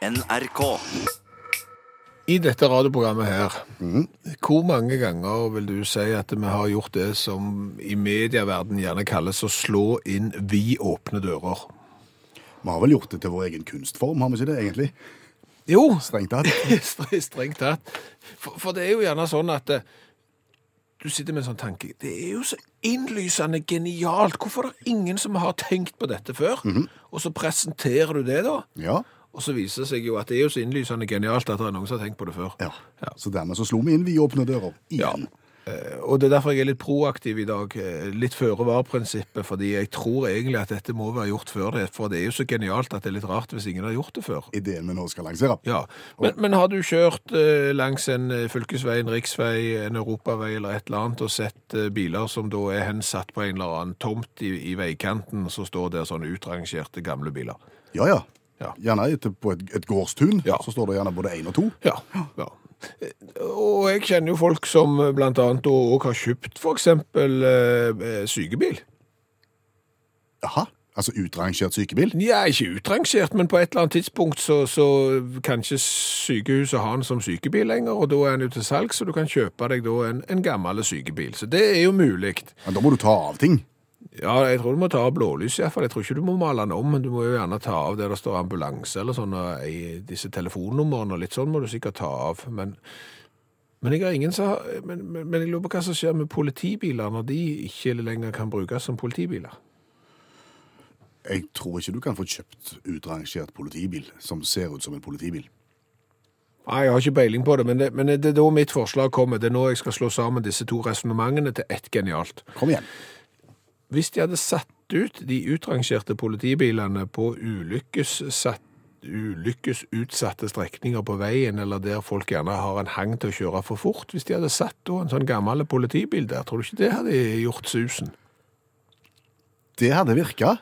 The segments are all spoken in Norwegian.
NRK. I dette radioprogrammet her, hvor mange ganger vil du si at vi har gjort det som i medieverden gjerne kalles å slå inn vidåpne dører? Vi har vel gjort det til vår egen kunstform, har vi ikke det egentlig? Jo, Strengt tatt. strengt tatt. For, for det er jo gjerne sånn at eh, du sitter med en sånn tanke. Det er jo så innlysende genialt. Hvorfor er det ingen som har tenkt på dette før? Og så presenterer du det da, Ja. Og så viser det seg jo at det er jo så innlysende genialt at det er noen som har tenkt på det før. ja. Så dermed så slo vi inn vidåpne dører igjen. Ja. Og det er derfor jeg er litt proaktiv i dag, eh, litt føre var-prinsippet, fordi jeg tror egentlig at dette må være gjort før det, for det er jo så genialt at det er litt rart hvis ingen har gjort det før. Ideen vi nå skal lansere. Ja, men, men har du kjørt eh, langs en eh, fylkesvei, en riksvei, en europavei eller et eller annet, og sett eh, biler som da er hensatt på en eller annen tomt i, i veikanten, så står der sånn utrangerte gamle biler? Ja, ja. Ja. Gjerne etter på et, et gårdstun, Ja. så står det gjerne både én og to. Ja, ja. Og jeg kjenner jo folk som eh, blant annet også har kjøpt eksempel eh, eh, sykebil. Jaha. Altså utrangert sykebil? Ja, ikke utrangert, men på et eller annet tidspunkt så, så kan ikke sykehuset ha den som sykebil lenger, og da er den jo til salg, så du kan kjøpe deg da en, en gammel sykebil. Så det er jo mulig. Men da må du ta av ting. Ja, jeg tror du må ta av blålys iallfall. Jeg tror ikke du må male den om, men du må jo gjerne ta av der det står ambulanse eller sånn, og i disse telefonnumrene og litt sånn må du sikkert ta av. Men, men jeg har ingen som men, men, men jeg lurer på hva som skjer med politibiler når de ikke lenger kan brukes som politibiler. Jeg tror ikke du kan få kjøpt utrangert politibil som ser ut som en politibil. Nei, jeg har ikke peiling på det, men det, men det er da mitt forslag kommer. Det er nå jeg skal slå sammen disse to resonnementene til ett genialt. Kom igjen. Hvis de hadde satt ut de utrangerte politibilene på ulykkessatt ulykkesutsatte strekninger på veien, eller der folk gjerne har en hang til å kjøre for fort. Hvis de hadde satt da en sånn gammel politibil der, tror du ikke det hadde gjort susen? Det hadde virka.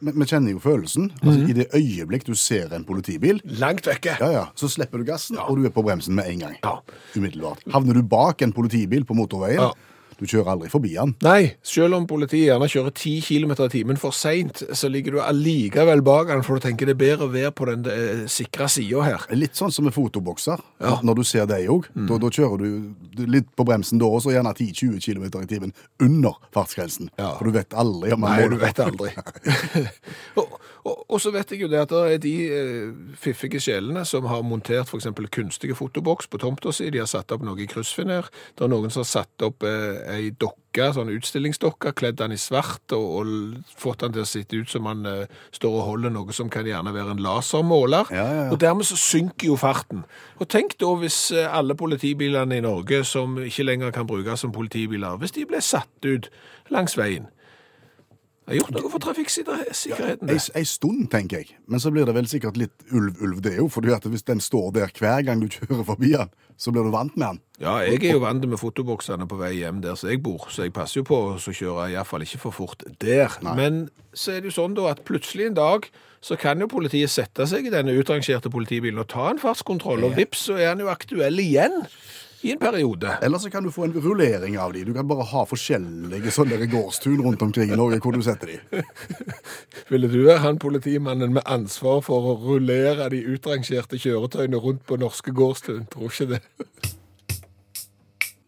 Vi kjenner jo følelsen. Altså, I det øyeblikk du ser en politibil, Langt vekke. ja, ja, så slipper du gassen, og du er på bremsen med en gang. Ja. Umiddelbart. Havner du bak en politibil på motorveien, Ja. Du kjører aldri forbi den. Nei, selv om politiet gjerne kjører 10 km i timen for seint, så ligger du allikevel bak den, for du tenker det er bedre å være på den eh, sikre sida her. Litt sånn som med fotobokser. Ja. Når du ser deg òg, da, da kjører du litt på bremsen da også, gjerne 10-20 km i timen under fartsgrensen. Ja. For du vet aldri om man Nei, må du vet aldri. og, og, og så vet jeg jo det at det er de eh, fiffige sjelene som har montert eksempel kunstige fotoboks på tomta si. De har satt opp noe i kryssfiner. Det er noen som har satt opp eh, ei dokke, sånn utstillingsdokke, kledd den i svart og, og fått den til å sitte ut som man eh, står og holder noe som kan gjerne være en lasermåler. Ja, ja, ja. Og dermed så synker jo farten. Og tenk da hvis eh, alle politibilene i Norge som ikke lenger kan brukes som politibiler, hvis de ble satt ut langs veien. Har gjort noe for trafikksikkerheten. Ei, det. ei stund, tenker jeg. Men så blir det vel sikkert litt ulv-ulv, det òg. For hvis den står der hver gang du kjører forbi den, så blir du vant med den. Ja, jeg er jo vant med fotoboksene på vei hjem der som jeg bor, så jeg passer jo på å kjøre iallfall ikke for fort der. Men så er det jo sånn da at plutselig en dag så kan jo politiet sette seg i denne utrangerte politibilen og ta en fartskontroll, og vips, så er han jo aktuell igjen i en periode. Eller så kan du få en rullering av de. Du kan bare ha forskjellige sånne gårdstun rundt omkring i Norge hvor du setter de. Ville du være han politimannen med ansvar for å rullere de utrangerte kjøretøyene rundt på norske gårdstun? Tror ikke det.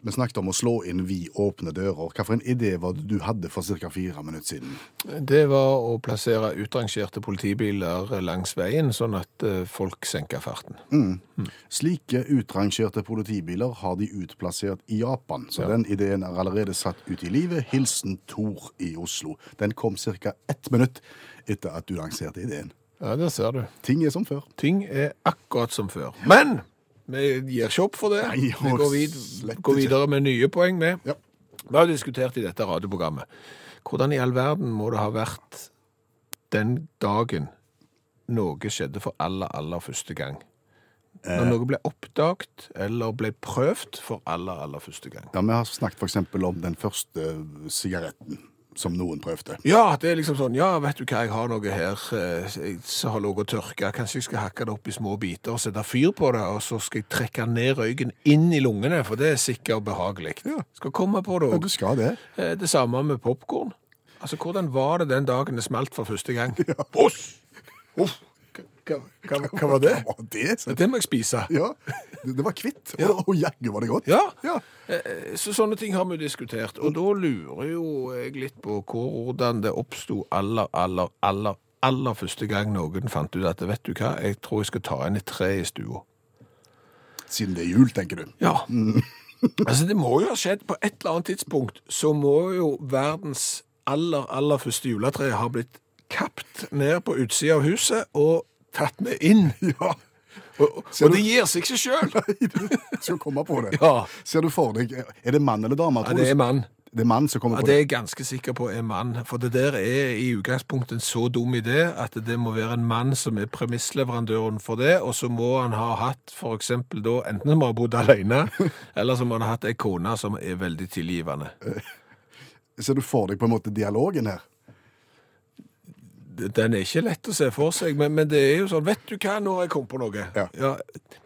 Vi snakket om å slå inn vidåpne dører. Hvilken idé var det du hadde for ca. fire minutter siden? Det var å plassere utrangerte politibiler langs veien, sånn at eh, folk senker farten. Slike utrangerte politibiler har de utplassert i Japan, så den ideen er allerede satt ut i livet. Hilsen Tor i Oslo. Den kom ca. ett minutt etter at du lanserte ideen. Ja, der ser du. Ting er som før. Ting er akkurat som før. Men vi gir ikke opp for det. Nei, vi går, vid går videre med nye poeng med. Ja. Vi har diskutert i dette radioprogrammet. Hvordan i all verden må det ha vært den dagen noe skjedde for aller, aller første gang? Når noe ble oppdaget eller ble prøvd for aller, aller første gang. Ja, Vi har snakket f.eks. om den første sigaretten som noen prøvde. Ja, det er liksom sånn, ja, vet du hva, jeg har noe her eh, som har ligget og tørka. Kanskje jeg skal hakke det opp i små biter og sette fyr på det, og så skal jeg trekke ned røyken inn i lungene, for det er sikkert behagelig. Ja. Skal komme på det Ja, du skal det. Det samme med popkorn. Altså, hvordan var det den dagen det smalt for første gang? Uff! Uff! Hva, hva, hva var det? Hva var det? Det må jeg spise. Ja, det, det var kvitt, Ja. og, og jaggu var det godt. Ja. Ja. Eh, Så sånne ting har vi diskutert. Og da lurer jo jeg litt på hvordan det oppsto aller, aller, aller, aller første gang noen fant ut at vet du hva, jeg tror jeg skal ta inn et tre i stua. Siden det er jul, tenker du. Ja. altså, det må jo ha skjedd på et eller annet tidspunkt, så må jo verdens aller, aller første juletre ha blitt kapt ned på utsida av huset og tatt med inn. Ja, Og, og det gir seg ikke sjøl. skal komme på det. Ja. Ser du for deg, er det mann eller dame? ja, det er mann. Det er mann som kommer Ja, på det er jeg ganske sikker på er mann. For det der er i utgangspunktet en så dum idé at det må være en mann som er premissleverandøren for det, og så må han ha hatt eksempel da, enten som har bodd alene, eller så må han ha hatt ei kone som er veldig tilgivende. Ser du for deg på en måte dialogen her? Den er ikke lett å se for seg, men, men det er jo sånn, vet du hva, nå har jeg kommet på noe. Ja.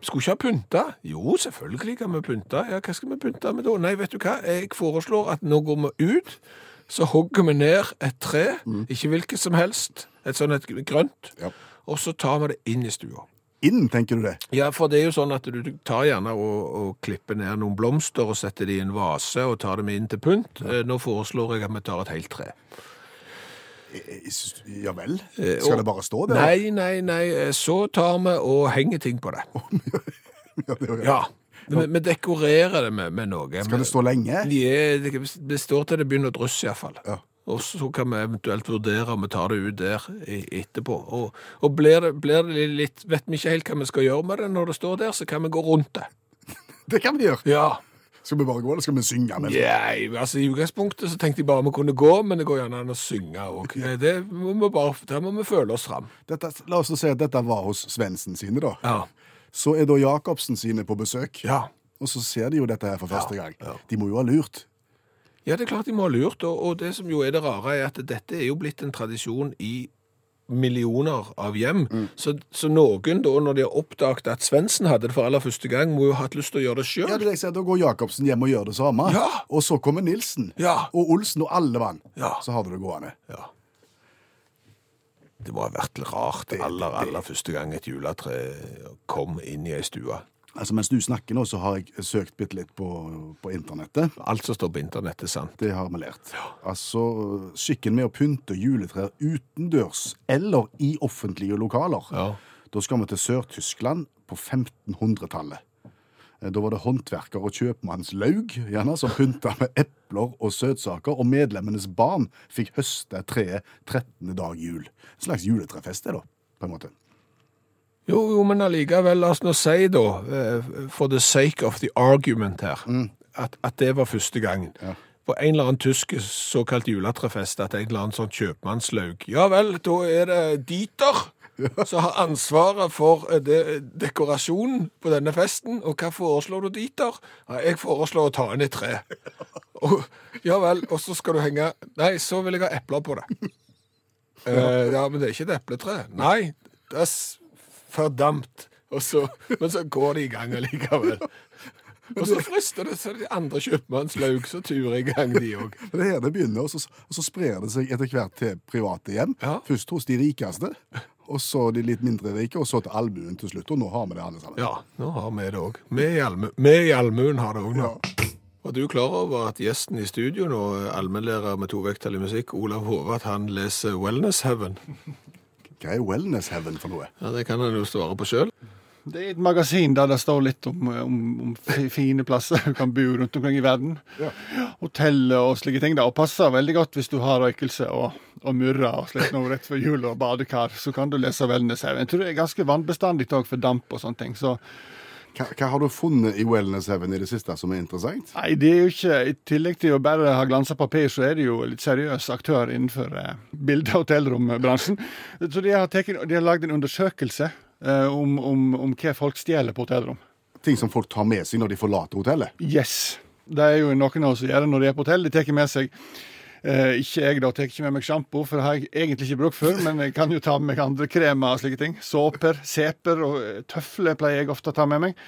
Skulle ikke ha pynta? Jo, selvfølgelig kan vi pynte. Ja, hva skal vi pynte med da? Nei, vet du hva, jeg foreslår at nå går vi ut, så hogger vi ned et tre, ikke hvilket som helst, et sånt et grønt, Ja. og så tar vi det inn i stua. Inn, tenker du det? Ja, for det er jo sånn at du tar gjerne og, og klipper ned noen blomster og setter de i en vase og tar dem inn til pynt. Ja. Nå foreslår jeg at vi tar et helt tre. Eh, Ja vel? Eh, Skal det bare stå der? Nei, nei, nei. eh, Så tar vi og henger ting på det. Ja, det Ja. Vi, vi dekorerer det med, med noe. Skal det stå lenge? Ja, det, det står til det begynner å drysse iallfall. Ja. Og så kan vi eventuelt vurdere om vi tar det ut der etterpå. Og, og blir, det, blir det litt Vet vi ikke helt hva vi skal gjøre med det når det står der, så kan vi gå rundt det. Det kan vi gjøre. Ja. Skal vi bare gå, eller skal vi synge? Men... Nei, altså I utgangspunktet så tenkte jeg bare vi kunne gå, men det går gjerne an å synge òg. Der må vi føle oss fram. Dette, la oss si at dette var hos Svendsen sine, da. Ja. Så er da Jacobsen sine på besøk, ja. og så ser de jo dette her for første gang. ja. De må jo ha lurt. Ja, det er klart de må ha lurt, og, og det som jo er det rare, er at dette er jo blitt en tradisjon i millioner av hjem. Så, så noen da, når de har oppdaget at Svendsen hadde det for aller første gang, må jo ha hatt lyst til å gjøre det sjøl. Ja, det jeg sier, Da går Jacobsen hjem og gjør det samme. Ja. Og så kommer Nilsen Ja. og Olsen og alle vann. Ja. Så har du det gående. Ja. Det må ha vært rart Det- aller, aller første gang et juletre kom inn i ei stue. Altså, Mens du snakker nå, så har jeg søkt bitte litt på, på internettet. Alt som står på internett, er sant. Det har vi lært. Altså, Skikken med å pynte juletrær utendørs eller i offentlige lokaler. Ja. Da skal vi til Sør-Tyskland på 1500-tallet. Eh, Da var det håndverker og kjøpmannslaug gjerne, som pynta med epler og søtsaker, og medlemmenes barn fikk høste treet 13. dag jul. En slags juletrefest, det, da, på en måte. Jo, jo, men allikevel, la oss nå si da, eh, for the sake of the argument her, at, at det var første gangen. Ja. På en eller annen tysk såkalt juletrefest, at en eller annen sånn kjøpmannslaug. Ja vel, da er det Dieter som har ansvaret for de, dekorasjonen på denne festen. Og hva foreslår du, Dieter? Ja, jeg foreslår å ta inn et tre. Og, ja vel, og så skal du henge Nei, så vil jeg ha epler på det. Eh, ja, men det er ikke et epletre. Nei, det er fordampt. Så, men så går de i gang allikevel. Og så frister det så de andre kjøpmannslaug så turer i gang, de òg. Det det begynner, og så, og så sprer det seg etter hvert til private hjem. Ja. Først hos de rikeste, og så de litt mindre rike, og så til allmuen til slutt. Og nå har vi det alle sammen. Ja, nå har vi det òg. Vi i allmu- allmuen har det òg nå. Var du klar over at gjesten i studio nå, allmennlærer med to vekttall i musikk, Olav Hove, at han leser Wellness Heaven? Hva er wellness heaven for noe? Ja, Det kan han jo svare på sjøl. Det er et magasin der det står litt om, om, om fine plasser du kan bo rundt omkring i verden. Ja. Hotell og slike ting. da, Og passer veldig godt hvis du har røykelse og, og murrer og slikt noe rett før jul og badekar. Så kan du lese Wellness Heaven. Jeg tror det er ganske vannbestandig òg for damp og sånne ting. Så Hva, hva har du funnet i wellness heaven i det siste som er interessant? nei, det er jo ikke I tillegg til å bare ha glansa papir, så er det jo litt seriøs aktør innenfor eh, bilde- og hotellrombransjen. Så de har, de har lagd en undersøkelse eh, om, om, om hva folk stjeler på hotellrom. Ting som folk tar med seg når de forlater hotellet? Yes. Det er jo noen av oss som gjør det når de er på hotell. De tar med seg eh, Ikke jeg, da. Tar ikke med meg sjampo, for det har jeg egentlig ikke brukt før. Men jeg kan jo ta med meg andre kremer og slike ting. Såper, seper og eh, tøfler pleier jeg ofte å ta med meg.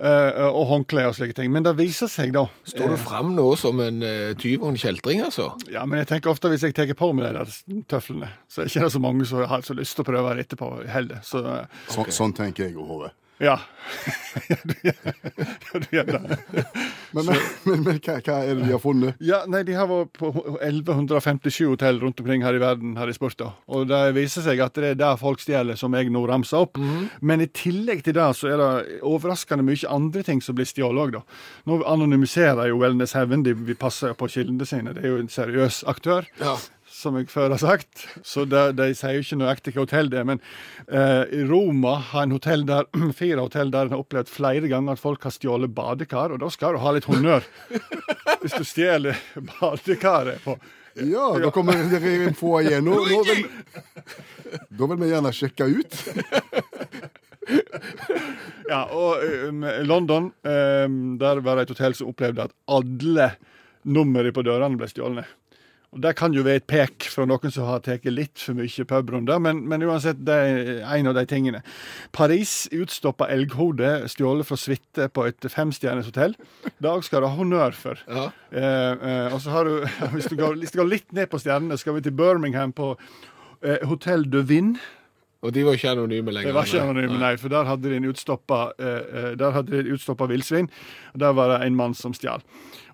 eh, og håndklær og slike ting. Men det viser seg, da Står du fram nå som en eh, tyv og en kjeltring, altså? Ja, men jeg tenker ofte hvis jeg tar på meg de der tøflene, så er det ikke så mange som har så lyst til å prøve det etterpå heller. Så okay. Så, sånn tenker jeg òg, Hove. Ja. ja, du gjør det. Men, men, men, men hva, hva er det de har funnet? Ja, nei, De har vært på 1157 hotell rundt omkring her i verden, har de spurt. da. Og det viser seg at det er der folk stjeler, som jeg nå ramser opp. Men i tillegg til det så er det overraskende mye andre ting som blir stjålet òg, da. Nå anonymiserer jo Wellness Heaven, de vi passer på kildene sine. Det er jo en seriøs aktør. Ja. Som jeg før har sagt. Så de, de sier jo ikke nøyaktig hvilket hotell det er. Men eh, i Roma har en hotell der, fire hotell der en har opplevd flere ganger at folk har stjålet badekar, og da skal du ha litt honnør. Hvis du stjeler badekaret på Ja, da kommer dere få igjen. Nå, nå vil, da vil vi gjerne sjekke ut. Ja, og um, London, um, der var det et hotell som opplevde at alle numrene på dørene ble stjålne. Og Det kan jo være et pek fra noen som har tatt litt for mye pubrunder, men, men uansett, det er en av de tingene. Paris utstoppa elghode stjålet fra suite på et femstjerners hotell. Det skal du ha honnør for. Ja. Eh, eh, og så har du, hvis du, går, hvis du går litt ned på stjernene, skal vi til Birmingham på eh, Hotell de Vinn. Og de var ikke anonyme lenger? Det var ikke anonyme, nei, for der hadde de en utstoppa, eh, eh, villsvin. og Der var det en mann som stjal.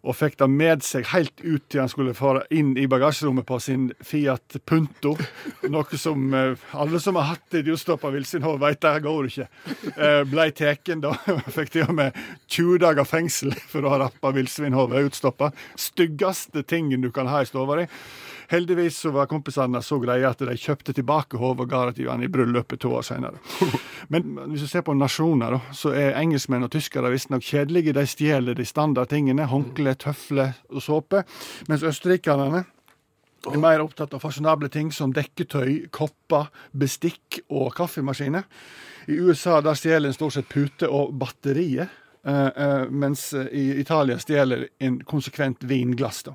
Og fikk det med seg helt ut til han skulle fare inn i bagasjerommet på sin Fiat Punto. Noe som eh, alle som har hatt et utstoppa villsvinhår, veit det går ikke. Eh, Blei tatt da. Fikk til og med 20 dager fengsel for å ha rappa villsvinhodet utstoppa. Styggeste tingen du kan ha i stua di. Heldigvis så var kompisene så greie at de kjøpte tilbake han i bryllupet to år senere. Men hvis du ser på nasjoner, så er engelskmenn og tyskere visstnok kjedelige. De stjeler de standardtingene. Håndkle, tøfler og såpe. Mens østerrikerne er mer opptatt av fasjonable ting som dekketøy, kopper, bestikk og kaffemaskiner. I USA der stjeler en stort sett pute og batterier. Eh, eh, mens eh, i Italia stjeler en konsekvent vinglass. da.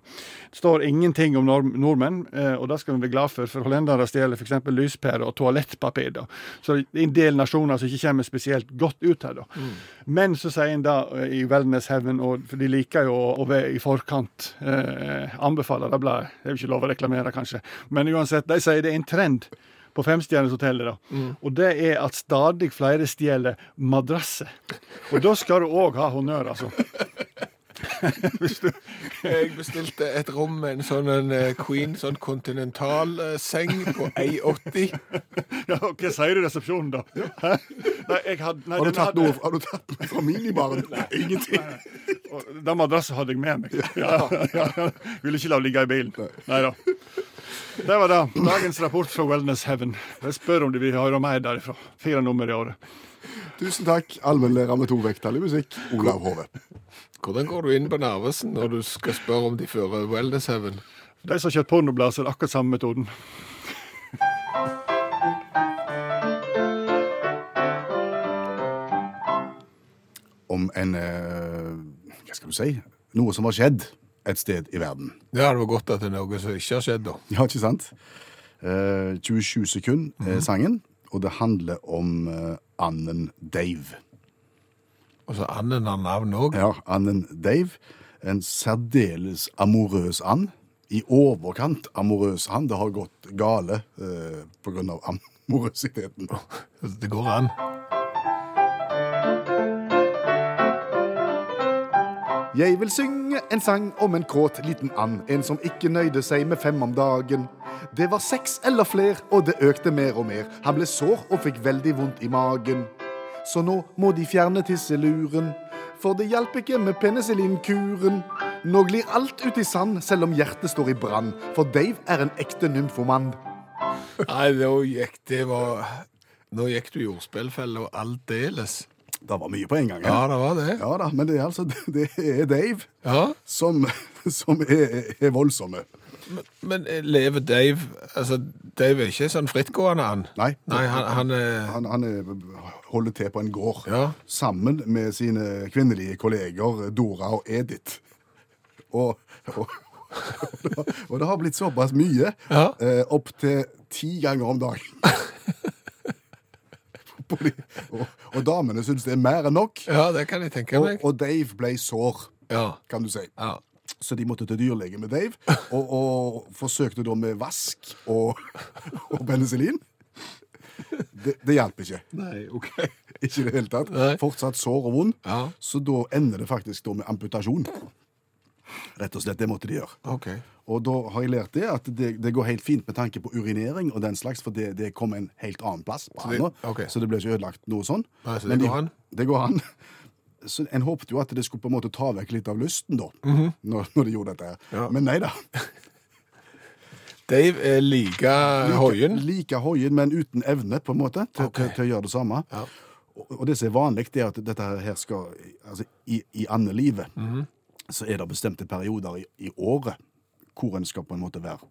Det står ingenting om nord nordmenn, og det skal vi være glad for, for hollendere stjeler f.eks. lyspærer og toalettpapir. da. Så det er en del nasjoner som ikke kommer spesielt godt ut her. da. Men så sier en da i Wellness Heaven, og for de liker jo å være i forkant, eh, anbefaler det bladet. Det er jo ikke lov å reklamere, kanskje. Men uansett, de sier det er en trend på femstjerners hotellet. da. Og det er at stadig flere stjeler madrasser. Og da skal du òg ha honnør, altså. Jeg bestilte et rom med en sånn en eh, Queen, sånn kontinentalseng på 1,80. Ja, Hva sier du i resepsjonen, da? Hæ? Nei, jeg had, nei, Har du tatt noe, har du tatt noe fra minibaren? Ingenting. Den madrassen hadde jeg med meg. Ja, ja, ja. Ville ikke la ligge i bilen. Nei da. Det var det. Dagens rapport fra Wellness Heaven. Jeg spør om de vil høre mer derifra. Fire nummer i året. Tusen takk, allmennlærer med to vekttall i musikk, Olav Hove. Hvordan går du inn på Narvesen når du skal spørre om de fører Wellness Heaven? De som har kjøpt pornoblad, er akkurat samme metoden. Om en eh, Hva skal du si? Noe som har skjedd et sted i verden. Ja, det var godt at det er noe som ikke har skjedd, da. Ja, ikke sant? Eh, 27 sekunder er sangen, og det handler om eh, anden Dave. Altså så anden har navn òg. Ja, anden Dave. En særdeles amorøs and. I overkant amorøs and. Det har gått gale eh, av amorøsiteten. Det går an. Jeg vil synge en sang om en kåt liten and, en som ikke nøyde seg med fem om dagen. Det var seks eller fler, og det økte mer og mer. Han ble sår og fikk veldig vondt i magen. Så nå må de fjerne tisseluren, for det hjalp ikke med penicillinkuren. Nå glir alt ut i sand, selv om hjertet står i brann, for Dave er en ekte nymfoman. Nei, nå gikk det var Nå gikk du i ordspillfella aldeles. Det var mye på en gang. Ja, det var det. Ja da, men det er altså det er Dave Ja, som, som er, er voldsomme. Men men lever Dave Altså, Dave er ikke sånn frittgående, han. Nei. Nei, han, han er Han, han er, holder til på en gård Ja. sammen med sine kvinnelige kolleger Dora og Edith. Og, og, og det har blitt såpass mye, Ja. eh, opp til ti ganger om dagen. Og, og damene syns det er mer enn nok. Ja, det kan jeg tenke meg. og Dave ble sår, Ja, kan du si. ja. Så de måtte til dyrlege med Dave, og, og forsøkte da med vask og, og penicillin. Det, det hjalp ikke. Nei, ok. Ikke i det hele tatt. Nei. Fortsatt sår og vond. Ja. Så da ender det faktisk da med amputasjon. Rett og slett, det måtte de gjøre. Ok. Og da har jeg lært det, at det, det går helt fint med tanke på urinering og den slags, for det, det kom en helt annen plass på Så det- handa, ok. så det ble ikke ødelagt noe sånn. Nei, så det Men går an? Det går an. Så En håpet jo at det skulle på en måte ta vekk litt av lysten, da, når, når de gjorde dette. Ja. Men nei da. Dave er like hoien. Like hoien, men uten evne, på en måte, til, okay. til, til å gjøre det samme. Ja. Og, og det som er vanlig, det er at dette her skal Altså, i, i andelivet Mhm. så er det bestemte perioder i, i året hvor en skal på en måte være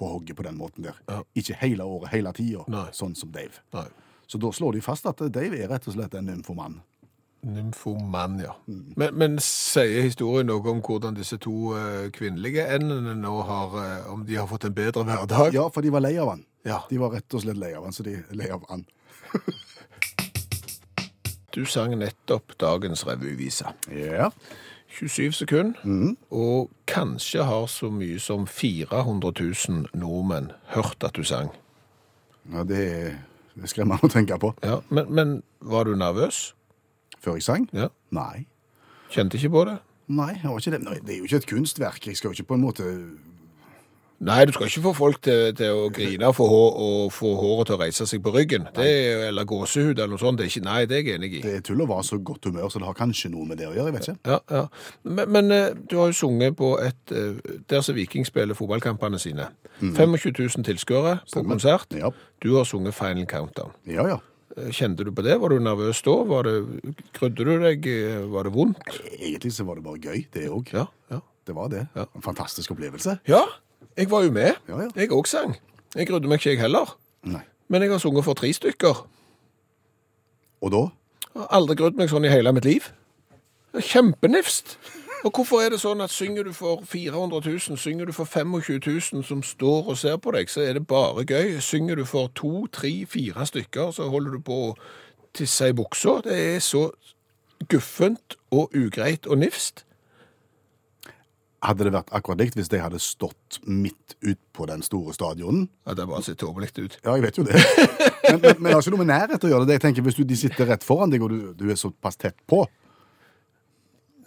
på hogget på den måten der. Ja. Ikke hele året, hele tida, sånn som Dave. Nei. Så da slår de fast at Dave er rett og slett en nymfoman. Nymfoman, ja. Men, men sier historien noe om hvordan disse to eh, kvinnelige endene nå har eh, Om de har fått en bedre hverdag? Ja, for de var lei av han. Ja. De var rett og slett lei av han, så de er lei av han. Du sang nettopp dagens revyvise. Ja. 27 sekunder, og kanskje har så mye som 400 000 nordmenn hørt at du sang. ja det, er, det er skremmende å tenke på. Ja, men, men var du nervøs? Før jeg sang? Ja. Nei. Kjente ikke på det? Nei, det. Nei, det er jo ikke et kunstverk. Jeg skal jo ikke på en måte Nei, du skal ikke få folk til, til å grine og få, hår, og få håret til å reise seg på ryggen. Det er, eller gåsehud eller noe sånt. Det ikke, nei, det er jeg enig i. Det er tull å være så godt humør, så det har kanskje noe med det å gjøre. jeg vet ikke. Ja, ja. Men, men eh, du har jo sunget på et eh, Der som Viking spiller fotballkampene sine. 25 000 tilskuere på konsert. Ja. Du har sunget Final Countdown. Ja, ja. Eh, Kjente du på det? Var du nervøs da? Var det, grudde du deg? Var det vondt? Egentlig så var det bare gøy, det òg. Ja. ja. Det var det. Ja. En fantastisk opplevelse. Ja, jeg var jo med. Ja, ja. Jeg òg sang. Jeg grudde meg ikke, jeg heller. Nei. Men jeg har sunget for tre stykker. Og da? Jeg har aldri grudd meg sånn i hele mitt liv. Det er Kjempenifst. Og hvorfor er det sånn at synger du for 400 000, synger du for 25 000 som står og ser på deg, så er det bare gøy. Synger du for to, tre, fire stykker, så holder du på å tisse i buksa. Det er så guffent og ugreit og nifst. Hadde det vært akkurat likt hvis de hadde stått midt ut på den store stadionen? Ja, det bare ser tåpelig ut. Ja, jeg vet jo det. Men, men, men det har ikke noe med nærhet å gjøre. det. Jeg tenker Hvis du, de sitter rett foran deg, og du, du er såpass tett på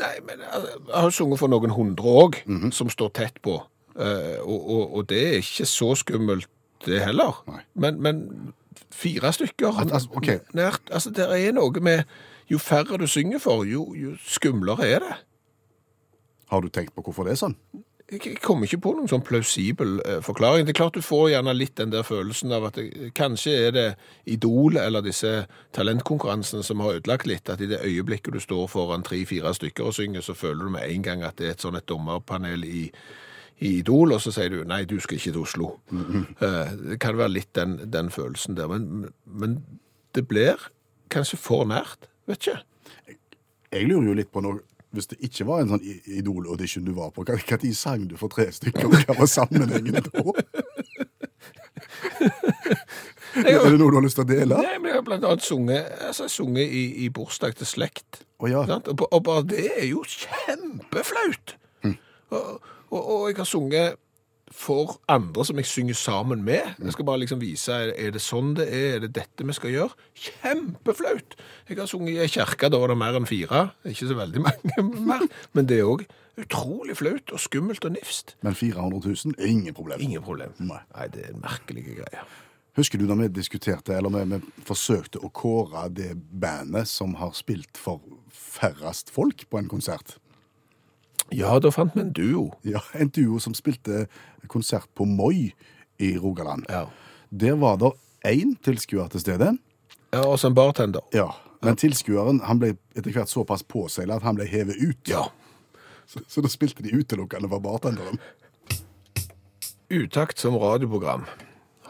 Nei, men altså, jeg har sunget for noen hundre òg, som står tett på. Eh, og, og, og det er ikke så skummelt, det heller. Men, men fire stykker Al- altså, okay. nært Altså, det er noe med Jo færre du synger for, jo, jo skumlere er det. Har du tenkt på hvorfor det er sånn? Jeg jeg kommer ikke på noen sånn plausibel eh, forklaring. Det er klart du får gjerne litt den der følelsen av at det, kanskje er det Idol eller disse talentkonkurransene som har ødelagt litt, at i det øyeblikket du står foran tre-fire stykker og synger, så føler du med en gang at det er et sånn et dommerpanel i, i Idol, og så sier du nei, du skal ikke til Oslo. Eh, Det kan være litt den, den følelsen der, men, men det blir kanskje for nært, vet ikke. Jeg lurer jo litt på noe Hvis det ikke var en sånn Idol-audition du var på, hva, tid sang du for tre stykker? og Hva var sammenhengen da? Er det noe du har lyst til å dele? Nei, men jeg har blant annet sunget, altså, sunget i, i bursdag til slekt. Oh, ja. Og, og bare det er jo kjempeflaut. Og, og, og jeg har sunget for andre som jeg synger sammen med. Jeg skal bare liksom vise, er, det sånn det er, er det dette vi skal gjøre? Kjempeflaut! Jeg har sunget i ei kirke, da var det mer enn fire. Ikke så veldig mange mer. Men det er òg utrolig flaut og skummelt og nifst. Men 400 000 er ingen problem. Ingen problem. Nei. Nei, det er merkelige greier. Husker du da vi diskuterte, eller vi, vi forsøkte å kåre det bandet som har spilt for færrest folk på en konsert? Ja, da fant vi en duo. Ja, En duo som spilte konsert på Moi i Rogaland. Ja. Der var det én tilskuer til stede. Ja, og så en bartender. Ja, Men tilskueren han ble etter hvert såpass påseila at han ble hevet ut. Ja. Så, så da spilte de utelukkende for bartenderen. Utakt som radioprogram.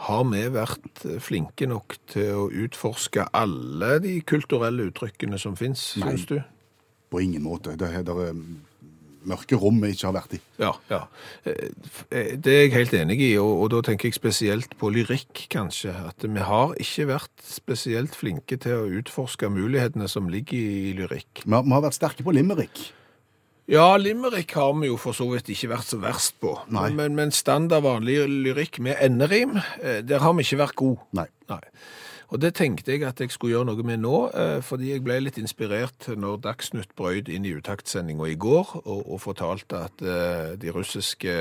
Har vi vært flinke nok til å utforske alle de kulturelle uttrykkene som fins, syns du? På ingen måte. Det, er- det er mørke rom vi ikke har vært i. Ja, ja. Eh, eh, Det er jeg helt enig i, og, og da tenker jeg spesielt på lyrikk, kanskje. At vi har ikke vært spesielt flinke til å utforske mulighetene som ligger i lyrikk. Vi har, vi har vært sterke på limerick. Ja, limerick har vi jo for så vidt ikke vært så verst på. Nei. Men, men standard vanlig lyrikk med enderim, eh, der har vi ikke vært gode. Nei. Nei. Og det tenkte jeg at jeg skulle gjøre noe med nå, eh, fordi jeg ble litt inspirert når Dagsnytt brøyd inn i utaktsendinga i går og, og fortalte at eh, de russiske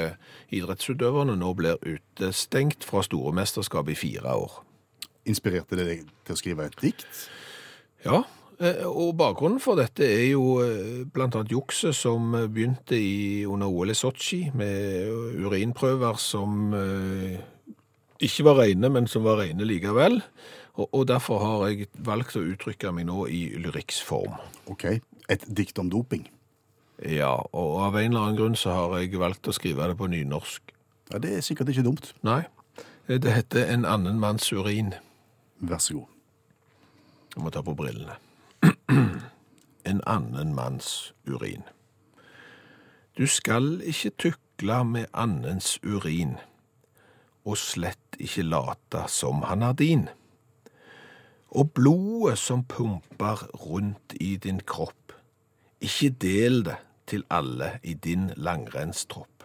idrettsutøverne nå blir utestengt fra store mesterskap i fire år. Inspirerte det deg til å skrive et dikt? Ja, eh, og bakgrunnen for dette er jo bl.a. jukset som begynte i, under OL i Sotsji med urinprøver som ikke var rene, men som var rene likevel. Og, og derfor har jeg valgt å uttrykke meg nå i lyrikksform. OK. Et dikt om doping. Ja, og av en eller annen grunn så har jeg valgt å skrive det på nynorsk. Ja, Det er sikkert ikke dumt. Nei, det heter En annen manns urin. Vær så god. Jeg må ta på brillene. en annen manns urin. Du skal ikke tykle med annens urin, og slett ikke late som han er din. Og blodet som pumper rundt i din kropp, ikke del det til alle i din langrennstropp.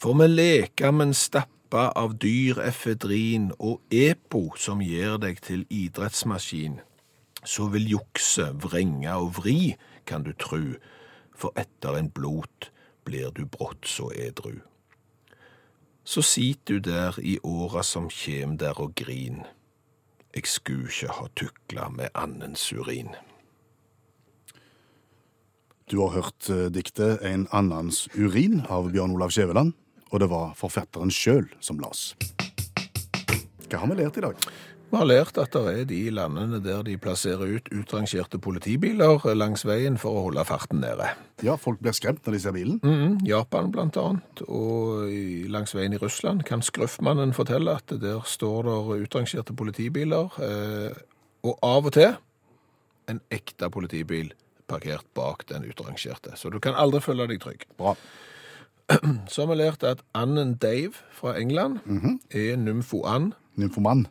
For med lekamen stappa av dyr efedrin og epo som gjør deg til idrettsmaskin, så vil jukse, vrenge og vri, kan du tru, for etter en blot blir du brått så edru. Så sit du der i åra som kjem der og grin, eg skulle ikke ha tukla med annens urin. Du har hørt eh, diktet 'En annens urin' av Bjørn Olav Skjæveland, og det var forfatteren sjøl som las. Hva har vi lært i dag? Vi har lært at det er de landene der de plasserer ut utrangerte politibiler langs veien for å holde farten nede. Ja, folk blir skremt når de ser bilen. Mhm, Japan blant annet, og langs veien i Russland kan Skrøffmannen fortelle at der står der utrangerte politibiler, eh, og av og til en ekte politibil parkert bak den utrangerte. Så du kan aldri føle deg trygg. Bra. Så har vi lært at anden Dave fra England er nymfoan. Nymfoman.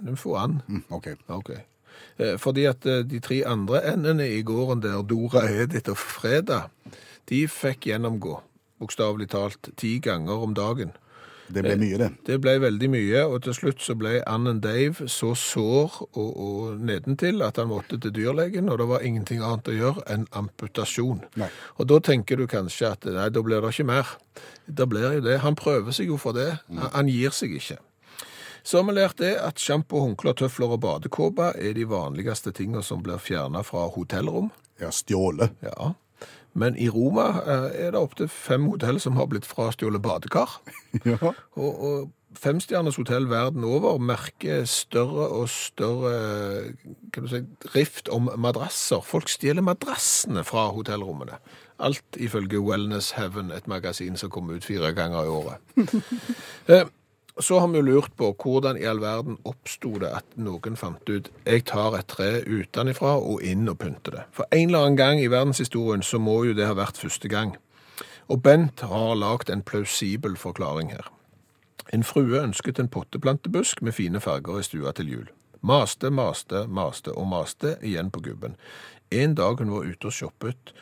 Nymfoan, Mm, OK. Eh, Fordi at eh, de tre andre endene i gården der Dora, Edith og Freda, de fikk gjennomgå, bokstavelig talt, ti ganger om dagen. Det ble mye, det. Det ble veldig mye, og til slutt så ble Annen Dave så sår og, og nedentil at han måtte til dyrlegen, og det var ingenting annet å gjøre enn amputasjon. Nei. Og da tenker du kanskje at nei, da blir det ikke mer. Da blir jo det. Han prøver seg jo for det. Han, han gir seg ikke. Så har vi lært det at sjampo, håndklær, tøfler og badekåpe er de vanligste tingene som blir fjernet fra hotellrom. Ja, stjåle. Ja. Men i Roma eh, er det opptil fem hotell som har blitt frastjålet badekar. Ja. Og, og femstjerners hotell verden over merker større og større kan du si, rift om madrasser. Folk stjeler madrassene fra hotellrommene. Alt ifølge Wellness Heaven, et magasin som kommer ut fire ganger i året. Så har vi jo lurt på hvordan i all verden oppsto det at noen fant ut jeg tar et tre utenfra og inn og pynter det. For en eller annen gang i verdenshistorien så må jo det ha vært første gang. Og Bent har lagd en plausibel forklaring her. En frue ønsket en potteplantebusk med fine farger i stua til jul. Maste, maste, maste og maste igjen på gubben. En dag hun var ute og shoppet,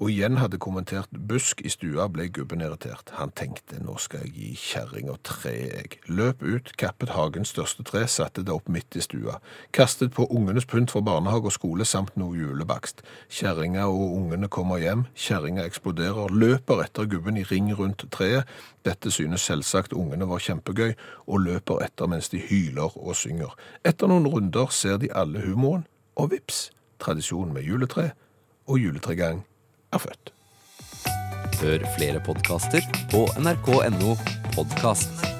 og igjen hadde kommentert busk i stua, ble gubben irritert. Han tenkte, nå skal jeg gi kjerringa tre, jeg. Løp ut, kappet hagens største tre, satte det opp midt i stua. Kastet på ungenes pynt fra barnehage og skole, samt noe julebakst. Kjerringa og ungene kommer hjem, kjerringa eksploderer, løper etter gubben i ring rundt treet. Dette synes selvsagt ungene var kjempegøy, og løper etter mens de hyler og synger. Etter noen runder ser de alle humoren, og vips, tradisjonen med juletre og juletregang er født. Hør flere podkaster på nrk.no podkast.